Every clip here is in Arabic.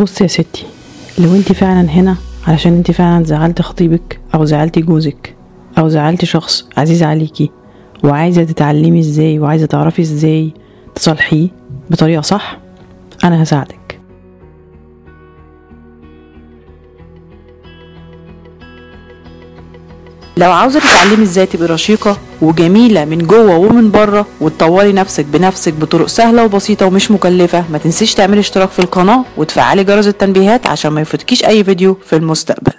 بص يا ستي لو انت فعلا هنا علشان انت فعلا زعلت خطيبك أو زعلتي جوزك أو زعلتي شخص عزيز عليكي وعايزة تتعلمي إزاي وعايزة تعرفي إزاي تصالحيه بطريقة صح أنا هساعدك. لو عاوزة تتعلمي إزاي تبقي رشيقة وجميلة من جوه ومن بره وتطوري نفسك بنفسك بطرق سهلة وبسيطة ومش مكلفة ما تنسيش تعملي اشتراك في القناة وتفعلي جرس التنبيهات عشان ما يفوتكيش أي فيديو في المستقبل.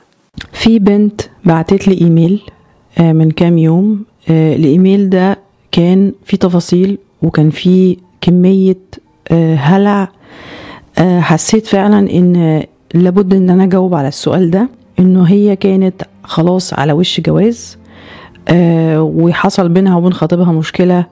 في بنت بعتت لي إيميل آه، من كام يوم آه، الإيميل ده كان فيه تفاصيل وكان فيه كمية آه، هلع حسيت فعلا إن لابد إن أنا أجاوب على السؤال ده إنه هي كانت خلاص على وش جواز آه، وحصل بينها وبين خطيبها مشكلة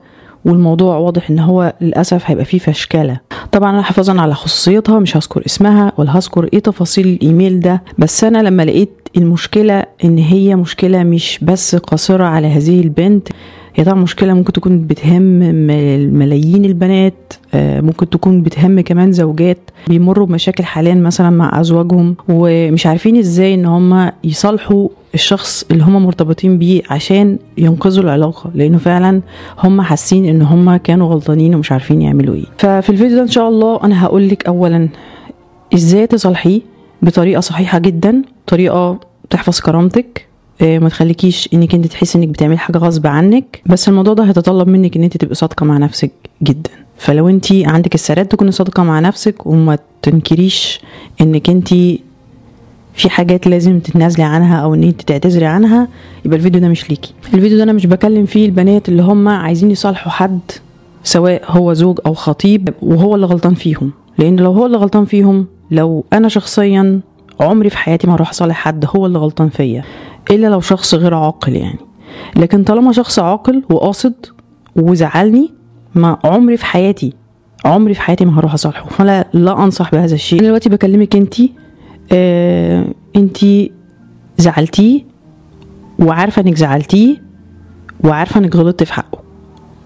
والموضوع واضح إن هو للأسف هيبقى فيه فشكله طبعا أنا حفاظا على خصوصيتها مش هذكر اسمها ولا هذكر إيه تفاصيل الإيميل ده بس أنا لما لقيت المشكلة إن هي مشكلة مش بس قاصرة على هذه البنت هي طبعا مشكلة ممكن تكون بتهم ملايين البنات آه، ممكن تكون بتهم كمان زوجات بيمروا بمشاكل حاليا مثلا مع أزواجهم ومش عارفين إزاي إن هم يصالحوا الشخص اللي هم مرتبطين بيه عشان ينقذوا العلاقة لأنه فعلا هم حاسين إن هم كانوا غلطانين ومش عارفين يعملوا إيه. ففي الفيديو ده إن شاء الله أنا هقولك اولا إزاي تصالحيه بطريقة صحيحة جدا طريقة تحفظ كرامتك آه، ما تخليكيش إنك أنت تحسي إنك بتعملي حاجة غصب عنك بس الموضوع ده هيتطلب منك إن أنت تبقي صادقة مع نفسك جدا. فلو أنت عندك السرات تكوني صادقة مع نفسك وما تنكريش إنك أنت في حاجات لازم تتنازلي عنها أو إن أنت تعتذري عنها يبقى الفيديو ده مش ليكي. الفيديو ده أنا مش بكلم فيه البنات اللي هم عايزين يصالحوا حد سواء هو زوج أو خطيب وهو اللي غلطان فيهم. لأن لو هو اللي غلطان فيهم لو أنا شخصيا عمري في حياتي ما أروح أصالح حد هو اللي غلطان فيا إلا لو شخص غير عاقل يعني. لكن طالما شخص عاقل وقاصد وزعلني ما عمري في حياتي عمري في حياتي ما هروح أصالحه. فلا لا أنصح بهذا الشيء. أنا دلوقتي بكلمك أنتي آه انتي زعلتيه وعارفة انك زعلتيه وعارفة انك غلطتي في حقه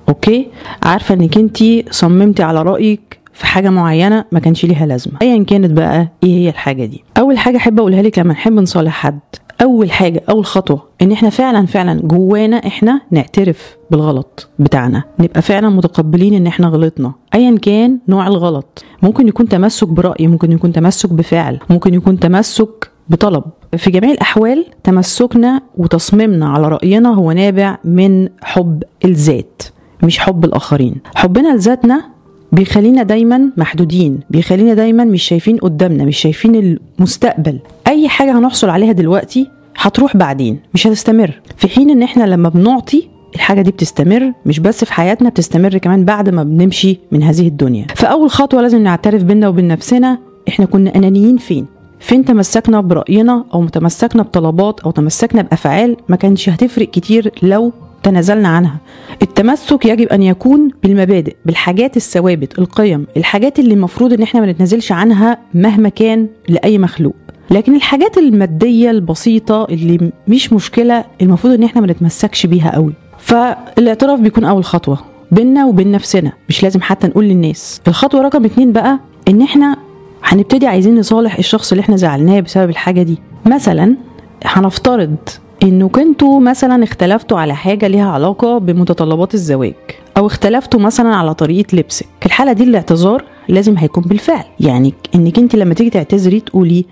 أوكي؟ عارفة انك انتي صممتي على رأيك في حاجة معينة ما كانش ليها لازمة. ايا كانت بقى إيه هي الحاجة دي؟ أول حاجة أحب أقولها لك لما نحب نصالح حد أول حاجة أول خطوة إن إحنا فعلا فعلا جوانا إحنا نعترف بالغلط بتاعنا. نبقى فعلا متقبلين إن إحنا غلطنا. ايا كان نوع الغلط. ممكن يكون تمسك برأي ممكن يكون تمسك بفعل ممكن يكون تمسك بطلب. في جميع الأحوال تمسكنا وتصميمنا على رأينا هو نابع من حب الذات مش حب الآخرين. حبنا لذاتنا بيخلينا دايما محدودين بيخلينا دايما مش شايفين قدامنا مش شايفين المستقبل. أي حاجة هنحصل عليها دلوقتي هتروح بعدين مش هتستمر. في حين إن إحنا لما بنعطي الحاجة دي بتستمر مش بس في حياتنا بتستمر كمان بعد ما بنمشي من هذه الدنيا. فأول خطوة لازم نعترف بينا وبين نفسنا إحنا كنا أنانيين فين؟ فين تمسكنا برأينا أو تمسكنا بطلبات أو تمسكنا بأفعال ما كانش هتفرق كتير لو تنازلنا عنها. التمسك يجب أن يكون بالمبادئ بالحاجات الثوابت القيم الحاجات اللي المفروض إن إحنا ما نتنازلش عنها مهما كان لأي مخلوق. لكن الحاجات المادية البسيطة اللي مش مشكلة المفروض إن إحنا ما نتمسكش بيها قوي. فالاعتراف بيكون أول خطوة بينا وبين نفسنا مش لازم حتى نقول للناس. الخطوة رقم اتنين بقى إن إحنا هنبتدي عايزين نصالح الشخص اللي إحنا زعلناه بسبب الحاجة دي. مثلا هنفترض إنه كنتوا مثلا اختلفتوا على حاجة ليها علاقة بمتطلبات الزواج أو اختلفتوا مثلا على طريقة لبسك. في الحالة دي الاعتذار لازم هيكون بالفعل. يعني إنك أنت لما تيجي تعتذري تقولي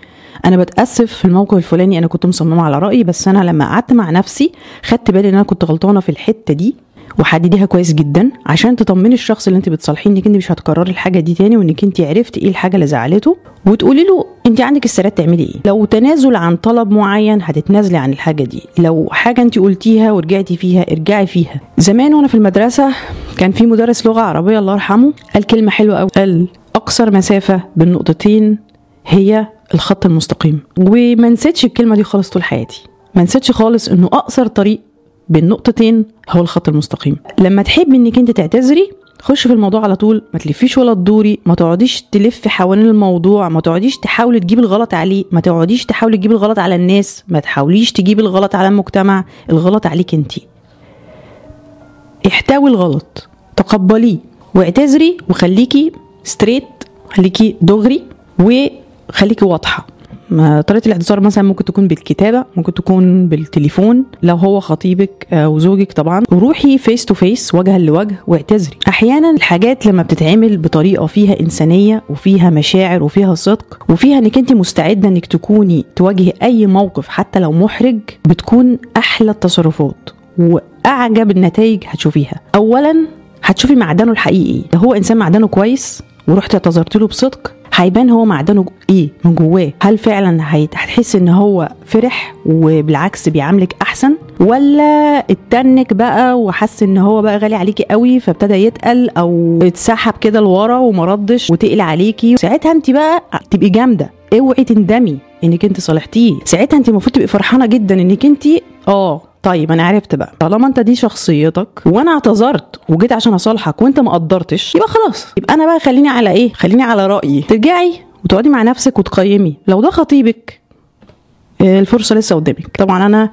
أنا بتأسف في الموقف الفلاني أنا كنت مصممة على رأيي بس أنا لما قعدت مع نفسي خدت بالي إن أنا كنت غلطانة في الحتة دي. وحدديها كويس جدا عشان تطمني الشخص اللي انت بتصالحيه انك انت مش هتكرري الحاجة دي تاني وانك انت عرفتي إيه الحاجة اللي زعلته وتقولي له انت عندك استعداد تعملي إيه. لو تنازل عن طلب معين هتتنازلي عن الحاجة دي. لو حاجة انت قلتيها ورجعتي فيها ارجعي فيها. زمان وأنا في المدرسة كان في مدرس لغة عربية الله يرحمه قال كلمة حلوة قوي. قال أقصر مسافة بين نقطتين هي الخط المستقيم. وما نسيتش الكلمة دي خالص طول حياتي. ما نسيتش خالص إنه أقصر طريق بين نقطتين هو الخط المستقيم. لما تحبي انك انت تعتذري خش في الموضوع على طول ما تلفيش ولا تدوري ما تقعديش تلفي حوالين الموضوع ما تقعديش تحاولي تجيبي الغلط عليه ما تقعديش تحاولي تجيبي الغلط على الناس ما تحاوليش تجيبي الغلط على المجتمع الغلط عليك انت. احتوي الغلط تقبليه واعتذري وخليكي straight خليكي دغري خليكي واضحة. طريقة الاعتذار مثلا ممكن تكون بالكتابة ممكن تكون بالتليفون. لو هو خطيبك آه، وزوجك طبعا روحي face to face وجها لوجه واعتذري. أحيانا الحاجات لما بتتعمل بطريقة فيها إنسانية وفيها مشاعر وفيها صدق وفيها إنك أنت مستعدة إنك تكوني تواجهي أي موقف حتى لو محرج بتكون أحلى التصرفات وأعجب النتائج هتشوفيها. اولا هتشوفي معدنه الحقيقي. لو هو إنسان معدنه كويس ورحت اعتذرت له بصدق هيبان هو معدنه إيه من جواه. هل فعلا هتحس إن هو فرح وبالعكس بيعاملك أحسن؟ ولا اتنك بقى وحس إن هو بقى غالي عليكي قوي فابتدى يتقل أو اتسحب كده لورا ومردش وتقل عليكي؟ ساعتها انت بقى تبقي جامدة. اوعي تندمي إنك انت صالحتيه. ساعتها انت المفروض تبقي فرحانة جدا إنك انت آه. طيب أنا عرفت بقى. طالما أنت دي شخصيتك وأنا اعتذرت وجيت عشان أصالحك وأنت ما قدرتش يبقى خلاص. يبقى أنا بقى خليني على إيه؟ خليني على رأيي. ترجعي وتقعدي مع نفسك وتقيمي. لو ده خطيبك آه، الفرصة لسه قدامك. طبعا أنا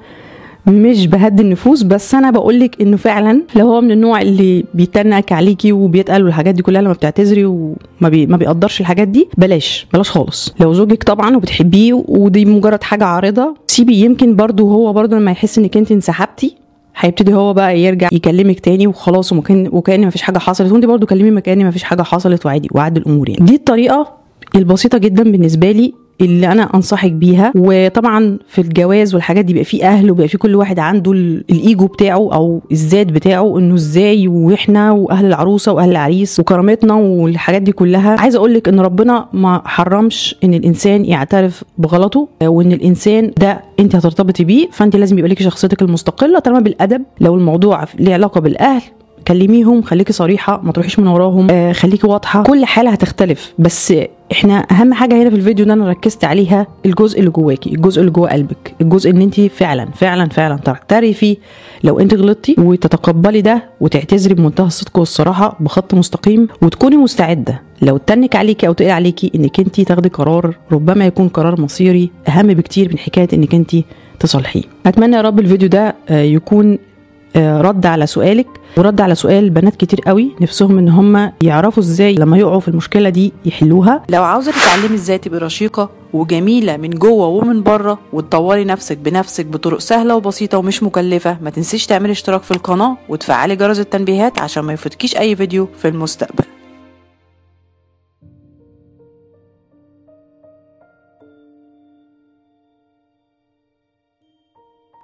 مش بهدي النفوس بس أنا بقول لك إنه فعلا لو هو من النوع اللي بيتنك عليكي وبيتقل والحاجات دي كلها لما بتعتذري وما بي ما بيقدرش الحاجات دي بلاش بلاش خالص. لو زوجك طبعا وبتحبيه ودي مجرد حاجة عارضة سيبي يمكن برضو هو برضو لما يحس إنك أنت انسحبتي هيبتدي هو بقى يرجع يكلمك تاني وخلاص ومكان وكأن مفيش حاجة حصلت. وانت برضو كلمي مكأن مفيش حاجة حصلت وعادي وعد الأمور يعني. دي الطريقة البسيطة جدا بالنسبة لي اللي أنا أنصحك بيها. وطبعا في الجواز والحاجات دي بيبقى فيه أهل وبيبقى فيه كل واحد عنده الإيجو بتاعه أو الذات بتاعه إنه إزاي وإحنا وأهل العروسة وأهل العريس وكرامتنا والحاجات دي كلها. عايزة أقول لك إن ربنا ما حرمش إن الإنسان يعترف بغلطه وإن الإنسان ده أنت هترتبطي بيه. فأنت لازم يبقى لك شخصيتك المستقلة طالما بالأدب لو الموضوع ليه علاقة بالأهل كلميهم خليكي صريحة ما تروحيش من وراهم. آه خليكي واضحة. كل حالة هتختلف بس إحنا أهم حاجة هنا في الفيديو إن أنا ركزت عليها الجزء اللي جواكي الجزء اللي جوه قلبك الجزء إن انت فعلا فعلا فعلا تعترفي لو انت غلطتي وتتقبلي ده وتعتذري بمنتهى الصدق والصراحة بخط مستقيم وتكوني مستعدة. لو اتنك عليكي أو تقل عليكي إنك انت تاخدي قرار ربما يكون قرار مصيري أهم بكتير من حكاية إنك انت تصالحيه. أتمنى يا رب الفيديو ده آه، يكون رد على سؤالك ورد على سؤال بنات كتير قوي نفسهم إن هم يعرفوا إزاي لما يقعوا في المشكلة دي يحلوها. لو عاوزة تتعلمي إزاي تبقي رشيقة وجميلة من جوه ومن بره وتطوري نفسك بنفسك بطرق سهلة وبسيطة ومش مكلفة ما تنسيش تعملي اشتراك في القناة وتفعلي جرس التنبيهات عشان ما يفوتكيش أي فيديو في المستقبل.